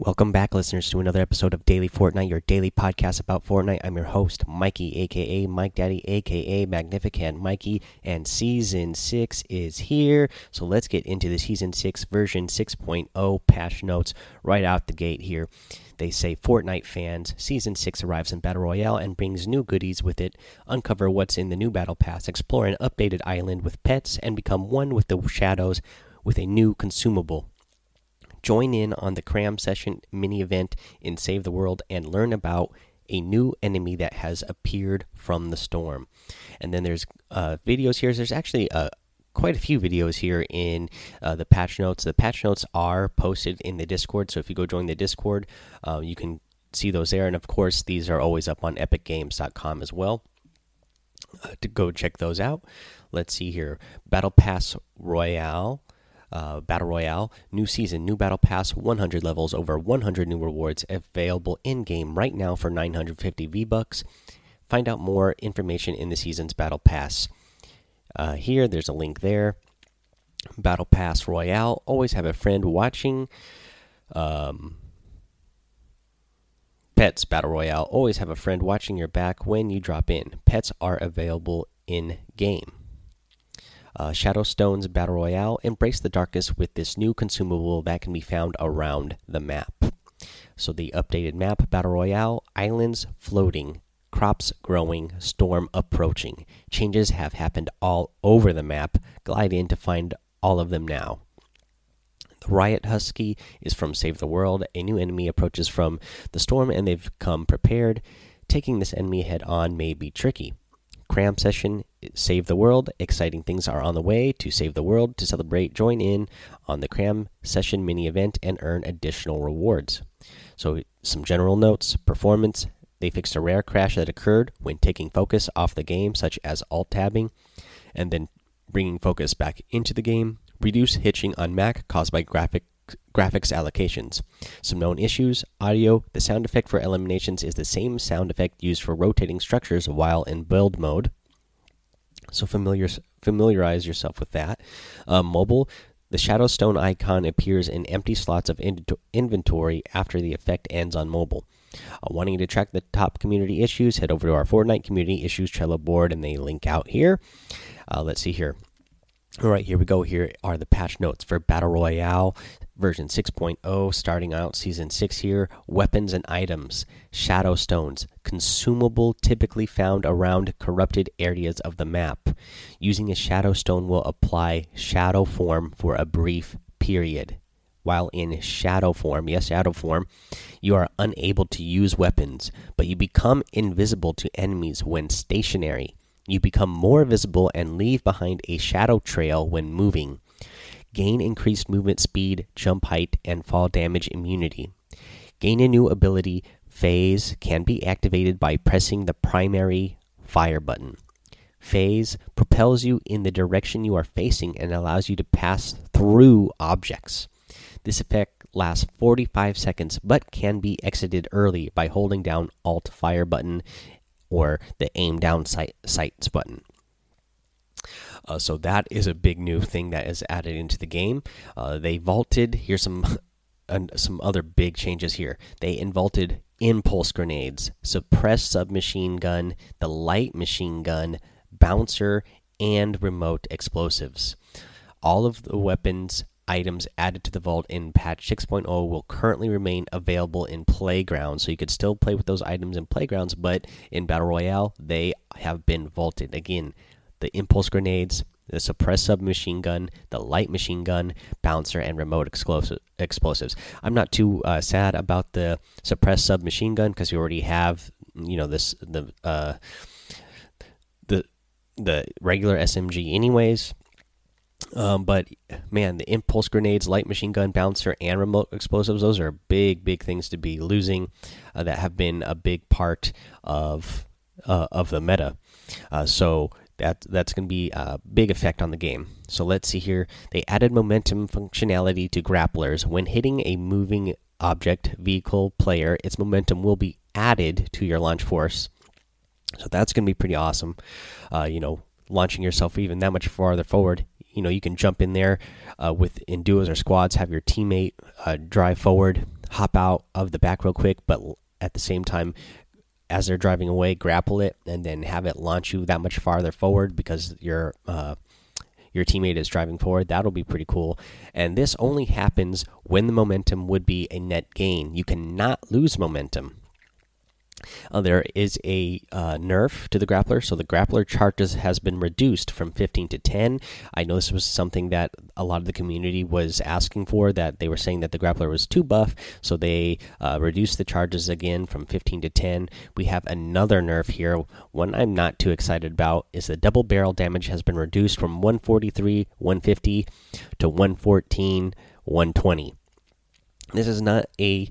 Welcome back, listeners, to another episode of Daily Fortnite, your daily podcast about Fortnite. I'm your host, Mikey, aka Mike Daddy, aka Magnificent Mikey, and Season 6 is here. So let's get into the Season 6 version 6.0 patch notes right out the gate here. They say Fortnite fans, Season 6 arrives in Battle Royale and brings new goodies with it. Uncover what's in the new Battle Pass, explore an updated island with pets, and become one with the shadows with a new consumable. Join in on the Cram Session mini event in Save the World and learn about a new enemy that has appeared from the storm. And then there's uh, videos here. There's actually uh, quite a few videos here in uh, the patch notes. The patch notes are posted in the Discord, so if you go join the Discord, uh, you can see those there. And of course, these are always up on epicgames.com as well. Uh, to go check those out. Let's see here Battle Pass Royale uh, Battle Royale, new season, new Battle Pass, 100 levels, over 100 new rewards available in game right now for 950 V Bucks. Find out more information in the season's Battle Pass. Uh, here, there's a link there. Battle Pass Royale, always have a friend watching. Um, Pets Battle Royale, always have a friend watching your back when you drop in. Pets are available in game uh, Shadowstone's Battle Royale, embrace the darkness with this new consumable that can be found around the map. So, the updated map Battle Royale, islands floating, crops growing, storm approaching. Changes have happened all over the map. Glide in to find all of them now. The Riot Husky is from Save the World. A new enemy approaches from the storm and they've come prepared. Taking this enemy head on may be tricky. Cram session, save the world. Exciting things are on the way to save the world. To celebrate, join in on the Cram session mini event and earn additional rewards. So, some general notes performance. They fixed a rare crash that occurred when taking focus off the game, such as alt tabbing, and then bringing focus back into the game. Reduce hitching on Mac caused by graphic graphics allocations. Some known issues audio. The sound effect for eliminations is the same sound effect used for rotating structures while in build mode. So familiar, familiarize yourself with that. Uh, mobile. The Shadowstone icon appears in empty slots of in inventory after the effect ends on mobile. Uh, wanting to track the top community issues, head over to our Fortnite community issues Trello board, and they link out here. Uh, let's see here. All right, here we go. Here are the patch notes for Battle Royale version 6.0, starting out season 6 here. Weapons and items, shadow stones, consumable typically found around corrupted areas of the map. Using a shadow stone will apply shadow form for a brief period. While in shadow form, yes, shadow form, you are unable to use weapons, but you become invisible to enemies when stationary. You become more visible and leave behind a shadow trail when moving. Gain increased movement speed, jump height, and fall damage immunity. Gain a new ability. Phase can be activated by pressing the primary fire button. Phase propels you in the direction you are facing and allows you to pass through objects. This effect lasts 45 seconds but can be exited early by holding down Alt fire button or the aim down sight, sights button. Uh, so that is a big new thing that is added into the game. Uh, they vaulted. Here's some some other big changes here. They invaulted impulse grenades, suppressed submachine gun, the light machine gun, bouncer, and remote explosives. All of the weapons items added to the vault in patch 6.0 will currently remain available in playgrounds. So you could still play with those items in playgrounds but in battle royale they have been vaulted. Again the impulse grenades the suppressed submachine gun the light machine gun bouncer and remote explosives. I'm not too uh, sad about the suppressed submachine gun because we already have you know this the uh the the regular smg anyways um, but man, the impulse grenades, light machine gun, bouncer, and remote explosives, those are big, big things to be losing uh, that have been a big part of uh, of the meta. Uh, so that that's going to be a big effect on the game. So let's see here. They added momentum functionality to grapplers. When hitting a moving object, vehicle, player, its momentum will be added to your launch force. So that's going to be pretty awesome. Uh, you know, launching yourself even that much farther forward you know you can jump in there uh, with in duos or squads, have your teammate uh, drive forward, hop out of the back real quick, but at the same time, as they're driving away, grapple it and then have it launch you that much farther forward because your uh, your teammate is driving forward. That'll be pretty cool. And this only happens when the momentum would be a net gain. You cannot lose momentum. Uh, there is a uh, nerf to the grappler, so the grappler charges has been reduced from 15 to 10. I know this was something that a lot of the community was asking for. That they were saying that the grappler was too buff, so they uh, reduced the charges again from 15 to 10. We have another nerf here. One I'm not too excited about is the double barrel damage has been reduced from 143, 150 to 114, 120. This is not a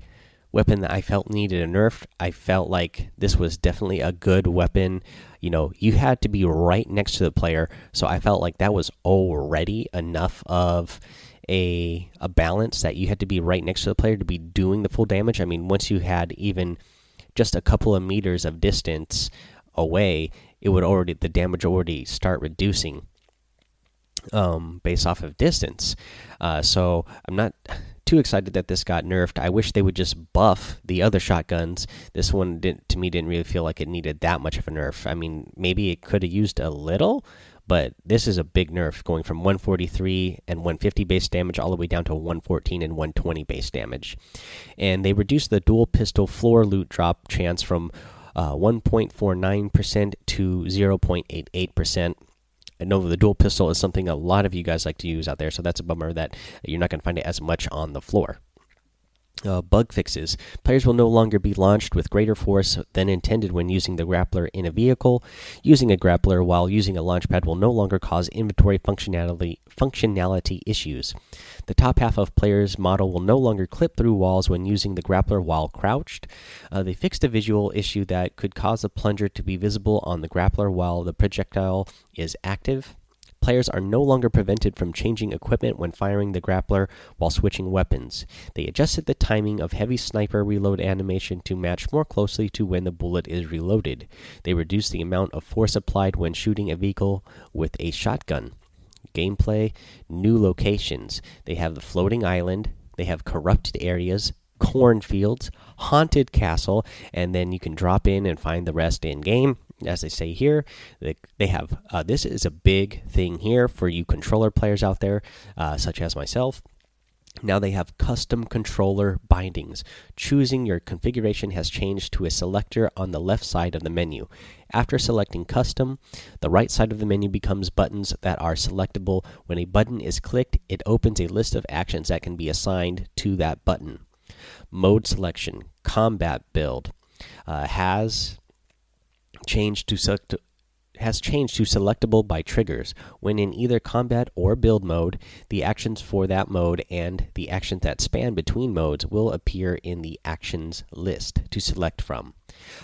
weapon that I felt needed a nerf. I felt like this was definitely a good weapon. You know, you had to be right next to the player, so I felt like that was already enough of a a balance that you had to be right next to the player to be doing the full damage. I mean, once you had even just a couple of meters of distance away, it would already the damage already start reducing um, based off of distance. Uh, so I'm not too excited that this got nerfed. I wish they would just buff the other shotguns. This one didn't to me didn't really feel like it needed that much of a nerf. I mean, maybe it could have used a little, but this is a big nerf going from 143 and 150 base damage all the way down to 114 and 120 base damage. And they reduced the dual pistol floor loot drop chance from 1.49% uh, to 0.88%. Know the dual pistol is something a lot of you guys like to use out there, so that's a bummer that you're not going to find it as much on the floor. Uh, bug fixes. Players will no longer be launched with greater force than intended when using the grappler in a vehicle. Using a grappler while using a launch pad will no longer cause inventory functionality functionality issues. The top half of player's model will no longer clip through walls when using the grappler while crouched. Uh, they fixed a visual issue that could cause the plunger to be visible on the grappler while the projectile is active. Players are no longer prevented from changing equipment when firing the grappler while switching weapons. They adjusted the timing of heavy sniper reload animation to match more closely to when the bullet is reloaded. They reduced the amount of force applied when shooting a vehicle with a shotgun. Gameplay, new locations. They have the floating island, they have corrupted areas, cornfields, haunted castle, and then you can drop in and find the rest in game as they say here, they, they have uh, this is a big thing here for you controller players out there, uh, such as myself. Now they have custom controller bindings. Choosing your configuration has changed to a selector on the left side of the menu. After selecting custom, the right side of the menu becomes buttons that are selectable. When a button is clicked, it opens a list of actions that can be assigned to that button. Mode selection, combat build, uh, has to select has changed to selectable by triggers. When in either combat or build mode, the actions for that mode and the actions that span between modes will appear in the actions list to select from.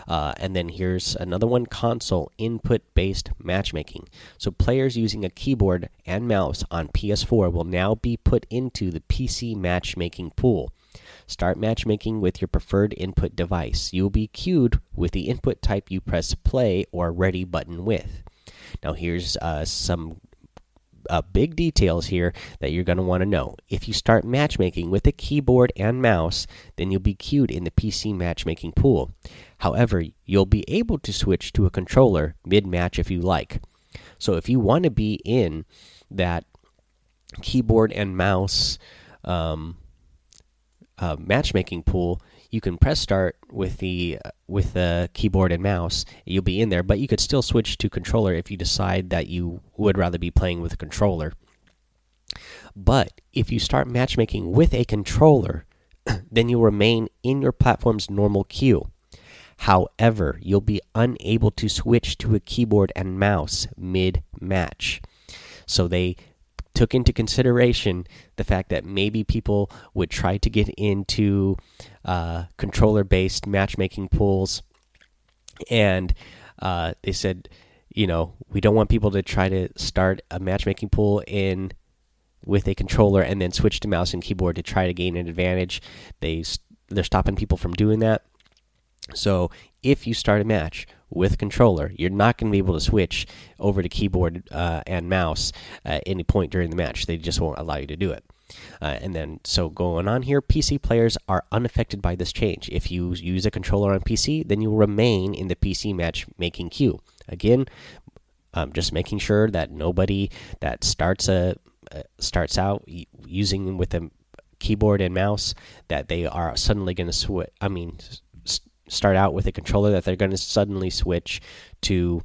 Uh, and then here's another one console input based matchmaking. So players using a keyboard and mouse on PS4 will now be put into the PC matchmaking pool. Start matchmaking with your preferred input device. You will be queued with the input type you press play or ready button with. Now, here's uh, some uh, big details here that you're going to want to know. If you start matchmaking with a keyboard and mouse, then you'll be queued in the PC matchmaking pool. However, you'll be able to switch to a controller mid match if you like. So, if you want to be in that keyboard and mouse um, uh, matchmaking pool, you can press start with the uh, with the keyboard and mouse. You'll be in there, but you could still switch to controller if you decide that you would rather be playing with a controller. But if you start matchmaking with a controller, then you'll remain in your platform's normal queue. However, you'll be unable to switch to a keyboard and mouse mid match. So they took into consideration the fact that maybe people would try to get into uh, controller based matchmaking pools. And uh, they said, you know, we don't want people to try to start a matchmaking pool in with a controller and then switch to mouse and keyboard to try to gain an advantage. They they're stopping people from doing that. So if you start a match with controller. You're not going to be able to switch over to keyboard uh, and mouse at any point during the match. They just won't allow you to do it. Uh, and then, so going on here, PC players are unaffected by this change. If you use a controller on PC, then you will remain in the PC matchmaking queue. Again, um, just making sure that nobody that starts a uh, starts out using with a keyboard and mouse that they are suddenly going to switch. I mean, start out with a controller that they're going to suddenly switch to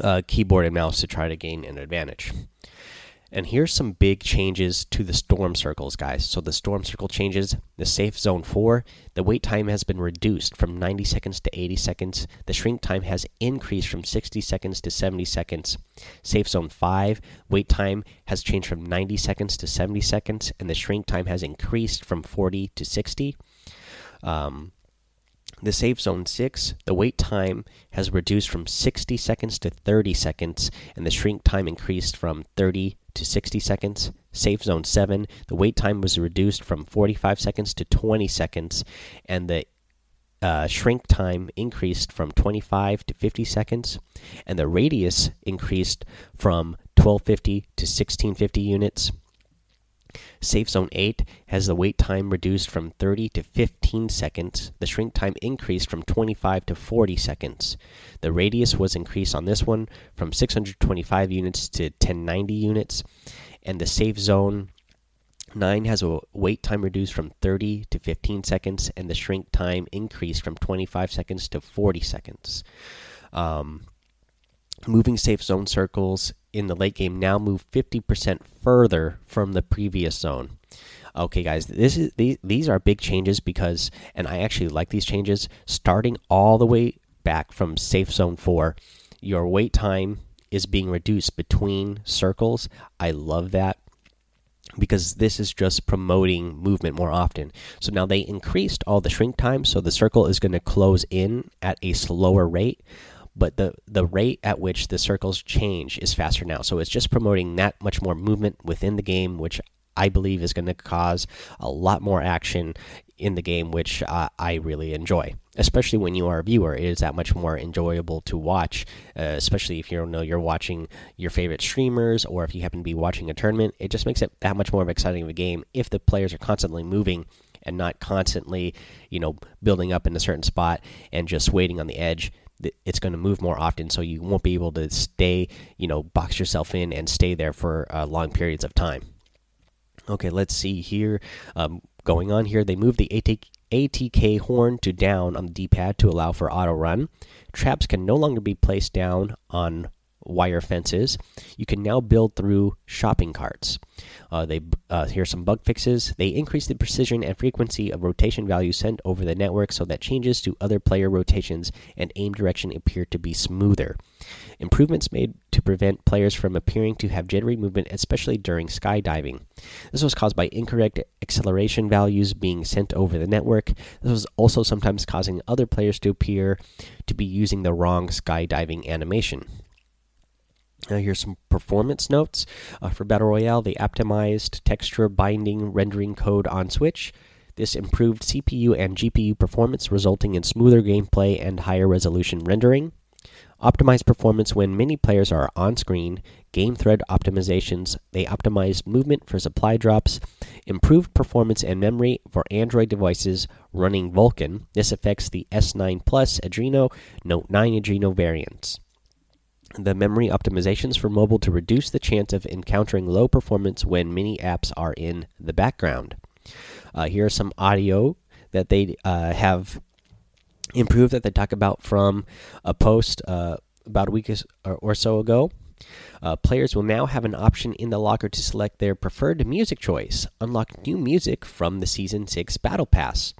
uh, keyboard and mouse to try to gain an advantage. And here's some big changes to the storm circles, guys. So the storm circle changes. The safe zone 4, the wait time has been reduced from 90 seconds to 80 seconds. The shrink time has increased from 60 seconds to 70 seconds. Safe zone 5, wait time has changed from 90 seconds to 70 seconds, and the shrink time has increased from 40 to 60. Um, the safe zone 6, the wait time has reduced from 60 seconds to 30 seconds, and the shrink time increased from 30 to 60 seconds. Safe zone 7, the wait time was reduced from 45 seconds to 20 seconds, and the uh, shrink time increased from 25 to 50 seconds, and the radius increased from 1250 to 1650 units. Safe Zone 8 has the wait time reduced from 30 to 15 seconds. The shrink time increased from 25 to 40 seconds. The radius was increased on this one from 625 units to 1090 units. And the Safe Zone 9 has a wait time reduced from 30 to 15 seconds. And the shrink time increased from 25 seconds to 40 seconds. Um, moving safe zone circles in the late game now move 50% further from the previous zone. Okay, guys, this is these, these are big changes because, and I actually like these changes. Starting all the way back from safe zone four, your wait time is being reduced between circles. I love that because this is just promoting movement more often. So now they increased all the shrink time, so the circle is going to close in at a slower rate but the the rate at which the circles change is faster now. So it's just promoting that much more movement within the game, which I believe is going to cause a lot more action in the game, which uh, I really enjoy. Especially when you are a viewer, it is that much more enjoyable to watch. Uh, especially if you know you're watching your favorite streamers, or if you happen to be watching a tournament, it just makes it that much more of exciting of a game if the players are constantly moving and not constantly, you know, building up in a certain spot and just waiting on the edge it's going to move more often, so you won't be able to stay, you know, box yourself in and stay there for uh, long periods of time. Okay, let's see here. Um, going on here, they moved the ATK, ATK horn to down on the D pad to allow for auto run. Traps can no longer be placed down on wire fences. You can now build through shopping carts. Uh, they uh, here's some bug fixes. They increase the precision and frequency of rotation values sent over the network so that changes to other player rotations and aim direction appear to be smoother. Improvements made to prevent players from appearing to have jittery movement, especially during skydiving. This was caused by incorrect acceleration values being sent over the network. This was also sometimes causing other players to appear to be using the wrong skydiving animation. Uh, here's some performance notes uh, for Battle Royale. They optimized texture binding rendering code on Switch. This improved CPU and GPU performance, resulting in smoother gameplay and higher resolution rendering. Optimized performance when many players are on screen. Game thread optimizations. They optimized movement for supply drops. Improved performance and memory for Android devices running Vulkan. This affects the S9 Plus Adreno, Note 9 Adreno variants the memory optimizations for mobile to reduce the chance of encountering low performance when many apps are in the background. Uh, here are some audio that they uh, have improved that they talk about from a post uh, about a week or so ago. Uh, players will now have an option in the locker to select their preferred music choice, unlock new music from the Season 6 Battle Pass.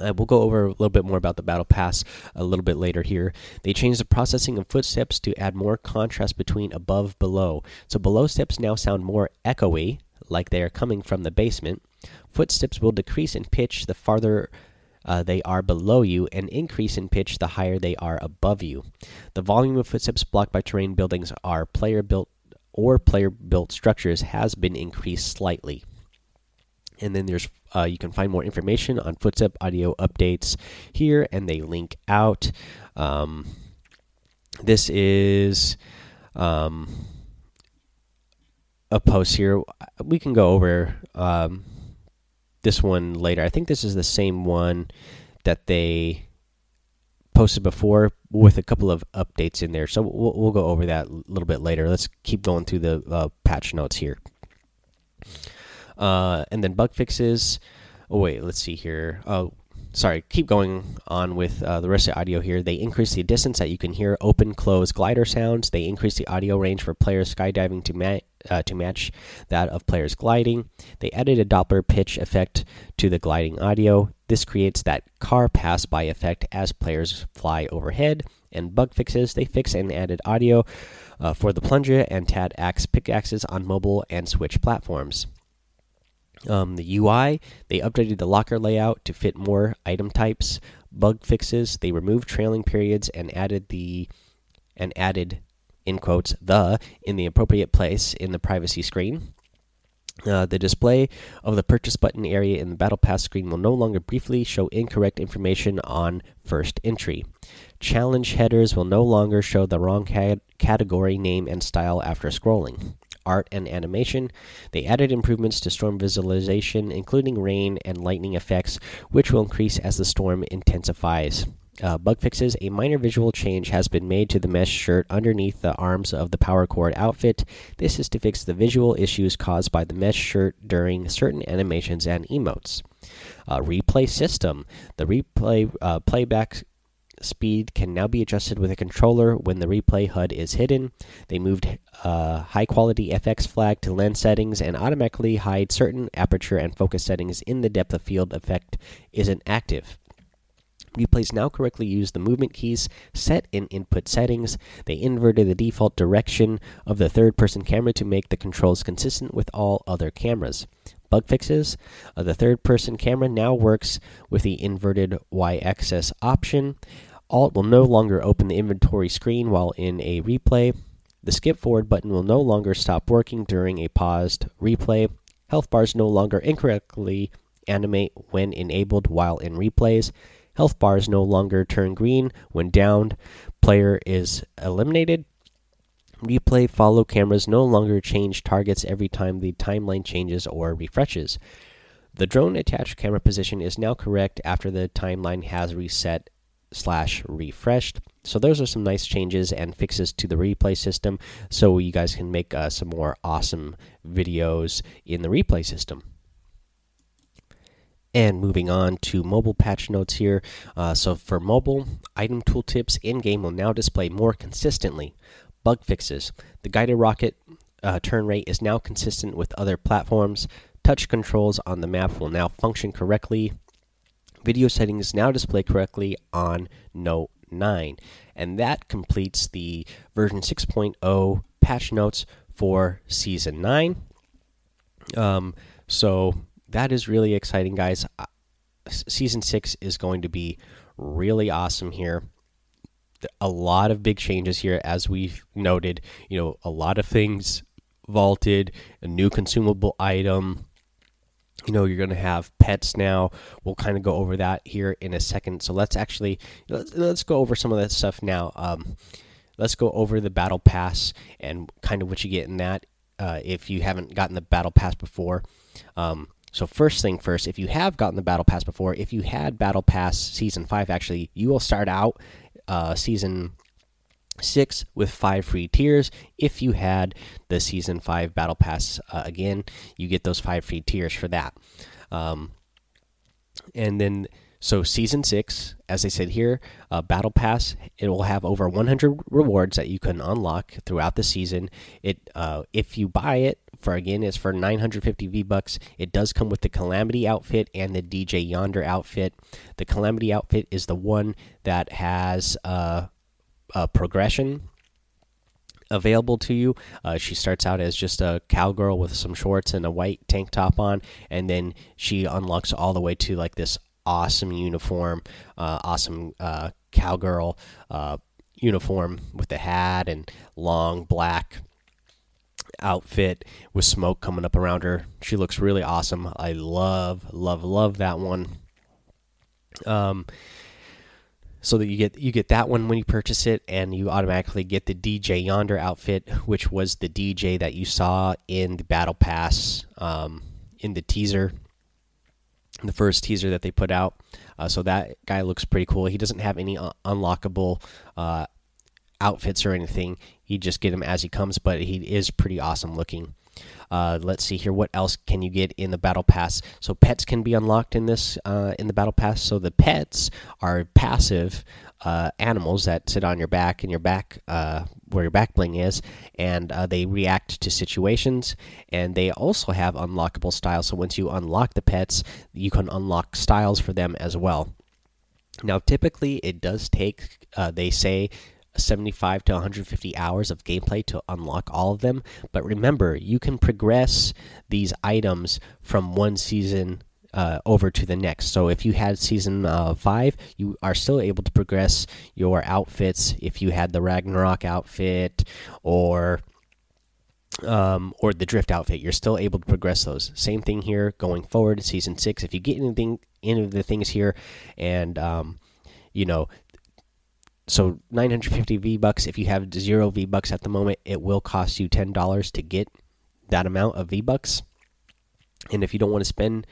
Uh, we'll go over a little bit more about the battle pass a little bit later here. They changed the processing of footsteps to add more contrast between above below. So below steps now sound more echoey, like they are coming from the basement. Footsteps will decrease in pitch the farther uh, they are below you and increase in pitch the higher they are above you. The volume of footsteps blocked by terrain buildings are player built or player built structures has been increased slightly and then there's uh, you can find more information on footstep audio updates here and they link out um, this is um, of posts here. We can go over um, this one later. I think this is the same one that they posted before with a couple of updates in there. So we'll, we'll go over that a little bit later. Let's keep going through the uh, patch notes here. Uh, and then bug fixes. Oh, wait, let's see here. Oh, sorry, keep going on with uh, the rest of the audio here. They increase the distance that you can hear open, close glider sounds. They increase the audio range for players skydiving to, ma uh, to match that of players gliding. They added a Doppler pitch effect to the gliding audio. This creates that car pass by effect as players fly overhead. And bug fixes, they fix and added audio uh, for the plunger and Tat Axe pickaxes on mobile and Switch platforms. Um, the UI, they updated the locker layout to fit more item types. Bug fixes, they removed trailing periods and added the and added in quotes the in the appropriate place in the privacy screen. Uh, the display of the purchase button area in the battle pass screen will no longer briefly show incorrect information on first entry. Challenge headers will no longer show the wrong category name and style after scrolling art, and animation. They added improvements to storm visualization, including rain and lightning effects, which will increase as the storm intensifies. Uh, bug fixes a minor visual change has been made to the mesh shirt underneath the arms of the Power Chord outfit. This is to fix the visual issues caused by the mesh shirt during certain animations and emotes. Uh, replay system. The replay uh, playback speed can now be adjusted with a controller when the replay HUD is hidden. They moved uh, high quality FX flag to lens settings and automatically hide certain aperture and focus settings in the depth of field effect isn't active. Replays now correctly use the movement keys set in input settings. They inverted the default direction of the third person camera to make the controls consistent with all other cameras. Bug fixes uh, the third person camera now works with the inverted y axis option. Alt will no longer open the inventory screen while in a replay. The skip forward button will no longer stop working during a paused replay. Health bars no longer incorrectly animate when enabled while in replays. Health bars no longer turn green when downed. Player is eliminated. Replay follow cameras no longer change targets every time the timeline changes or refreshes. The drone attached camera position is now correct after the timeline has reset slash refreshed. So those are some nice changes and fixes to the replay system, so you guys can make uh, some more awesome videos in the replay system. And moving on to mobile patch notes here. Uh, so for mobile, item tooltips in game will now display more consistently. Bug fixes. The guided rocket uh, turn rate is now consistent with other platforms. Touch controls on the map will now function correctly video settings now display correctly on Note 9. And that completes the version 6.0 patch notes for Season 9. Um, so that is really exciting, guys. Uh, season 6 is going to be really awesome here. A lot of big changes here, as we've noted. You know, a lot of things vaulted, a new consumable item, you know you're going to have pets now. We'll kind of go over that here in a second. So let's actually let's, let's go over some of that stuff now. Um, let's go over the battle pass and kind of what you get in that uh, if you haven't gotten the battle pass before. Um, so first thing first if you have gotten the battle pass before if you had battle pass season 5 actually you will start out uh, season six with five free tiers. If you had the season five battle pass uh, again, you get those five free tiers for that. Um, and then so season six, as I said here, uh, battle pass it will have over 100 rewards that you can unlock throughout the season. It uh, if you buy it for again it's for 950 V bucks. It does come with the Calamity outfit and the DJ Yonder outfit. The Calamity outfit is the one that has uh, progression available to you. Uh, she starts out as just a cowgirl with some shorts and a white tank top on, and then she unlocks all the way to like this awesome uniform, uh, awesome uh, cowgirl uh, uniform with the hat and long black outfit with smoke coming up around her. She looks really awesome. I love, love, love that one. Um, so that you get you get that one when you purchase it, and you automatically get the DJ Yonder outfit, which was the DJ that you saw in the Battle Pass um, in the teaser, the first teaser that they put out. Uh, so that guy looks pretty cool. He doesn't have any un unlockable uh, outfits or anything. You just get him as he comes, but he is pretty awesome looking. Uh, let's see here. What else can you get in the battle pass? So pets can be unlocked in this uh, in the battle pass. So the pets are passive uh, animals that sit on your back and your back uh, where your back bling is, and uh, they react to situations. And they also have unlockable styles. So once you unlock the pets, you can unlock styles for them as well. Now, typically, it does take, uh, they say, 75 to 150 hours of gameplay to unlock all of them. But remember, you can progress these items from one season uh, over to the next. So if you had season uh, five, you are still able to progress your outfits. If you had the Ragnarok outfit or um, or the drift outfit, you're still able to progress those. Same thing here going forward, season six. If you get anything, any of the things here, and um, you know so 950 V bucks. If you have zero V bucks at the moment, it will cost you ten dollars to get that amount of V bucks. And if you don't want to spend,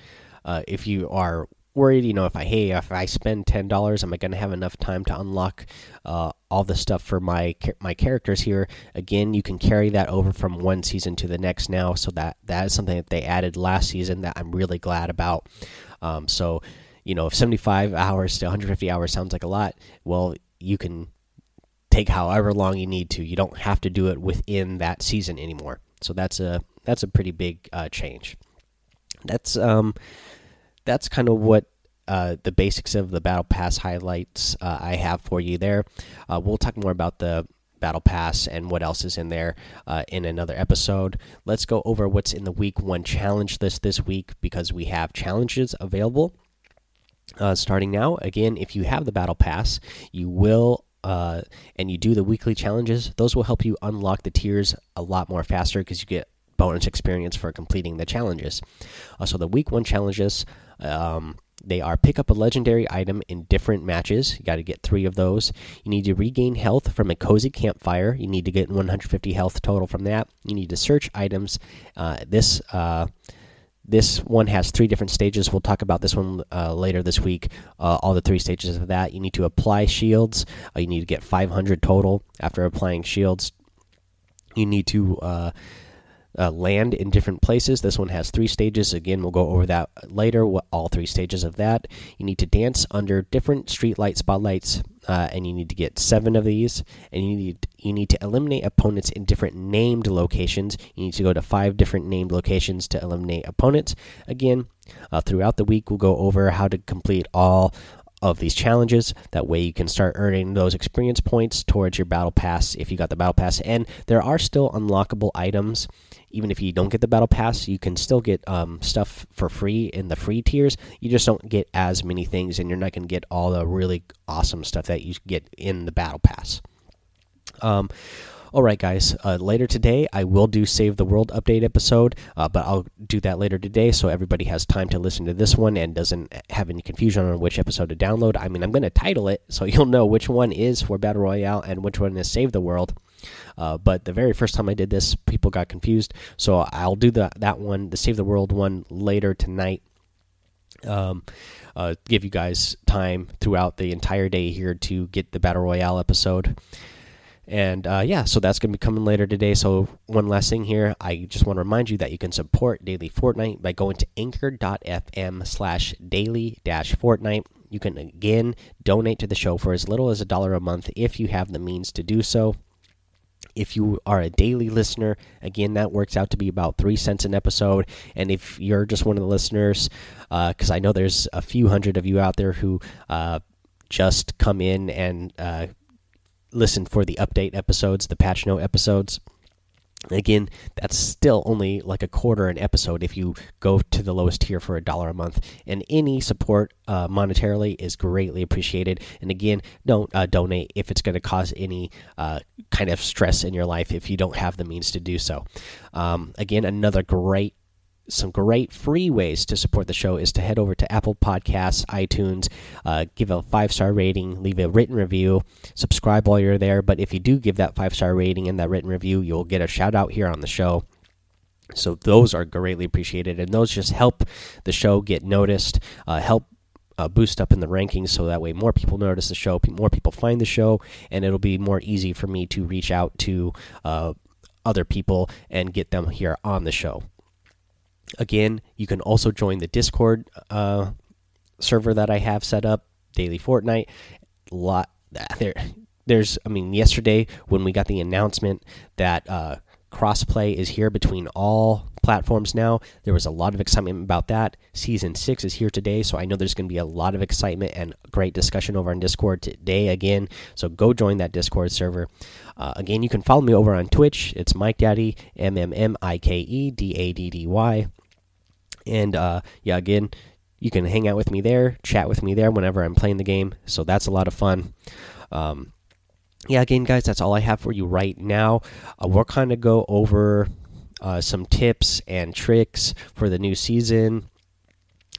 uh, if you are worried, you know, if I hey, if I spend ten dollars, am I going to have enough time to unlock uh, all the stuff for my my characters here? Again, you can carry that over from one season to the next now. So that that is something that they added last season that I'm really glad about. Um, so you know, if 75 hours to 150 hours sounds like a lot, well, you can take however long you need to. You don't have to do it within that season anymore. So that's a that's a pretty big uh, change. That's um that's kind of what uh, the basics of the battle pass highlights uh, I have for you there. Uh, we'll talk more about the battle pass and what else is in there uh, in another episode. Let's go over what's in the week one challenge list this week because we have challenges available uh, starting now. Again, if you have the battle pass, you will uh, and you do the weekly challenges. Those will help you unlock the tiers a lot more faster because you get bonus experience for completing the challenges. Uh, so the week one challenges. Um, they are pick up a legendary item in different matches. You got to get three of those. You need to regain health from a cozy campfire. You need to get 150 health total from that. You need to search items. Uh, this uh, this one has three different stages. We'll talk about this one uh, later this week. Uh, all the three stages of that. You need to apply shields. Uh, you need to get 500 total after applying shields. You need to uh, land in different places. This one has three stages. Again, we'll go over that later. What all three stages of that. You need to dance under different street light spotlights, uh, and you need to get seven of these. And you need you need to eliminate opponents in different named locations. You need to go to five different named locations to eliminate opponents. Again, uh, throughout the week, we'll go over how to complete all of these challenges. That way, you can start earning those experience points towards your battle pass if you got the battle pass. And there are still unlockable items. Even if you don't get the battle pass, you can still get um, stuff for free in the free tiers. You just don't get as many things, and you're not going to get all the really awesome stuff that you get in the battle pass. Um, all right, guys. Uh, later today, I will do Save the World update episode, uh, but I'll do that later today so everybody has time to listen to this one and doesn't have any confusion on which episode to download. I mean, I'm going to title it so you'll know which one is for Battle Royale and which one is Save the World. Uh, but the very first time I did this, people got confused, so I'll do the that one, the Save the World one, later tonight. Um, uh, give you guys time throughout the entire day here to get the Battle Royale episode. And uh, yeah, so that's going to be coming later today. So, one last thing here I just want to remind you that you can support Daily Fortnite by going to anchor.fm slash daily dash Fortnite. You can again donate to the show for as little as a dollar a month if you have the means to do so. If you are a daily listener, again, that works out to be about three cents an episode. And if you're just one of the listeners, because uh, I know there's a few hundred of you out there who uh, just come in and uh, listen for the update episodes, the patch note episodes. Again, that's still only like a quarter an episode if you go to the lowest tier for a dollar a month. And any support uh, monetarily is greatly appreciated. And again, don't uh, donate if it's going to cause any uh, kind of stress in your life if you don't have the means to do so. Um, again, another great some great free ways to support the show is to head over to Apple Podcasts, iTunes, uh, give a five star rating, leave a written review, subscribe while you're there. But if you do give that five star rating and that written review, you'll get a shout out here on the show. So those are greatly appreciated, and those just help the show get noticed, uh, help uh, boost up in the rankings, so that way more people notice the show, more people find the show, and it'll be more easy for me to reach out to uh, other people and get them here on the show. Again, you can also join the Discord uh, server that I have set up, Daily Fortnite. Lot there, there's. I mean, yesterday when we got the announcement that uh, crossplay is here between all platforms now, there was a lot of excitement about that. Season six is here today, so I know there's going to be a lot of excitement and great discussion over on Discord today again. So go join that Discord server. Uh, again, you can follow me over on Twitch. It's Mike Daddy, M M M I K E D A D D Y. And uh, yeah, again, you can hang out with me there, chat with me there whenever I'm playing the game. So that's a lot of fun. Um, yeah, again, guys, that's all I have for you right now. Uh, we'll kind of go over uh, some tips and tricks for the new season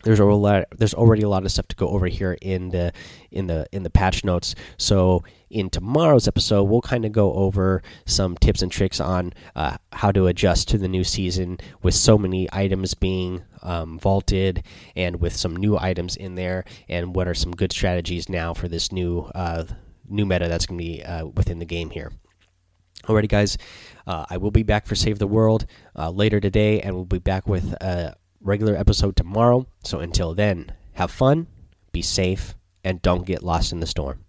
there's a lot there's already a lot of stuff to go over here in the in the in the patch notes so in tomorrow's episode we'll kind of go over some tips and tricks on uh, how to adjust to the new season with so many items being um, vaulted and with some new items in there and what are some good strategies now for this new uh, new meta that's going to be uh, within the game here Alrighty, guys, uh, I will be back for Save the World uh, later today, and we'll be back with a regular episode tomorrow. So until then, have fun, be safe, and don't get lost in the storm.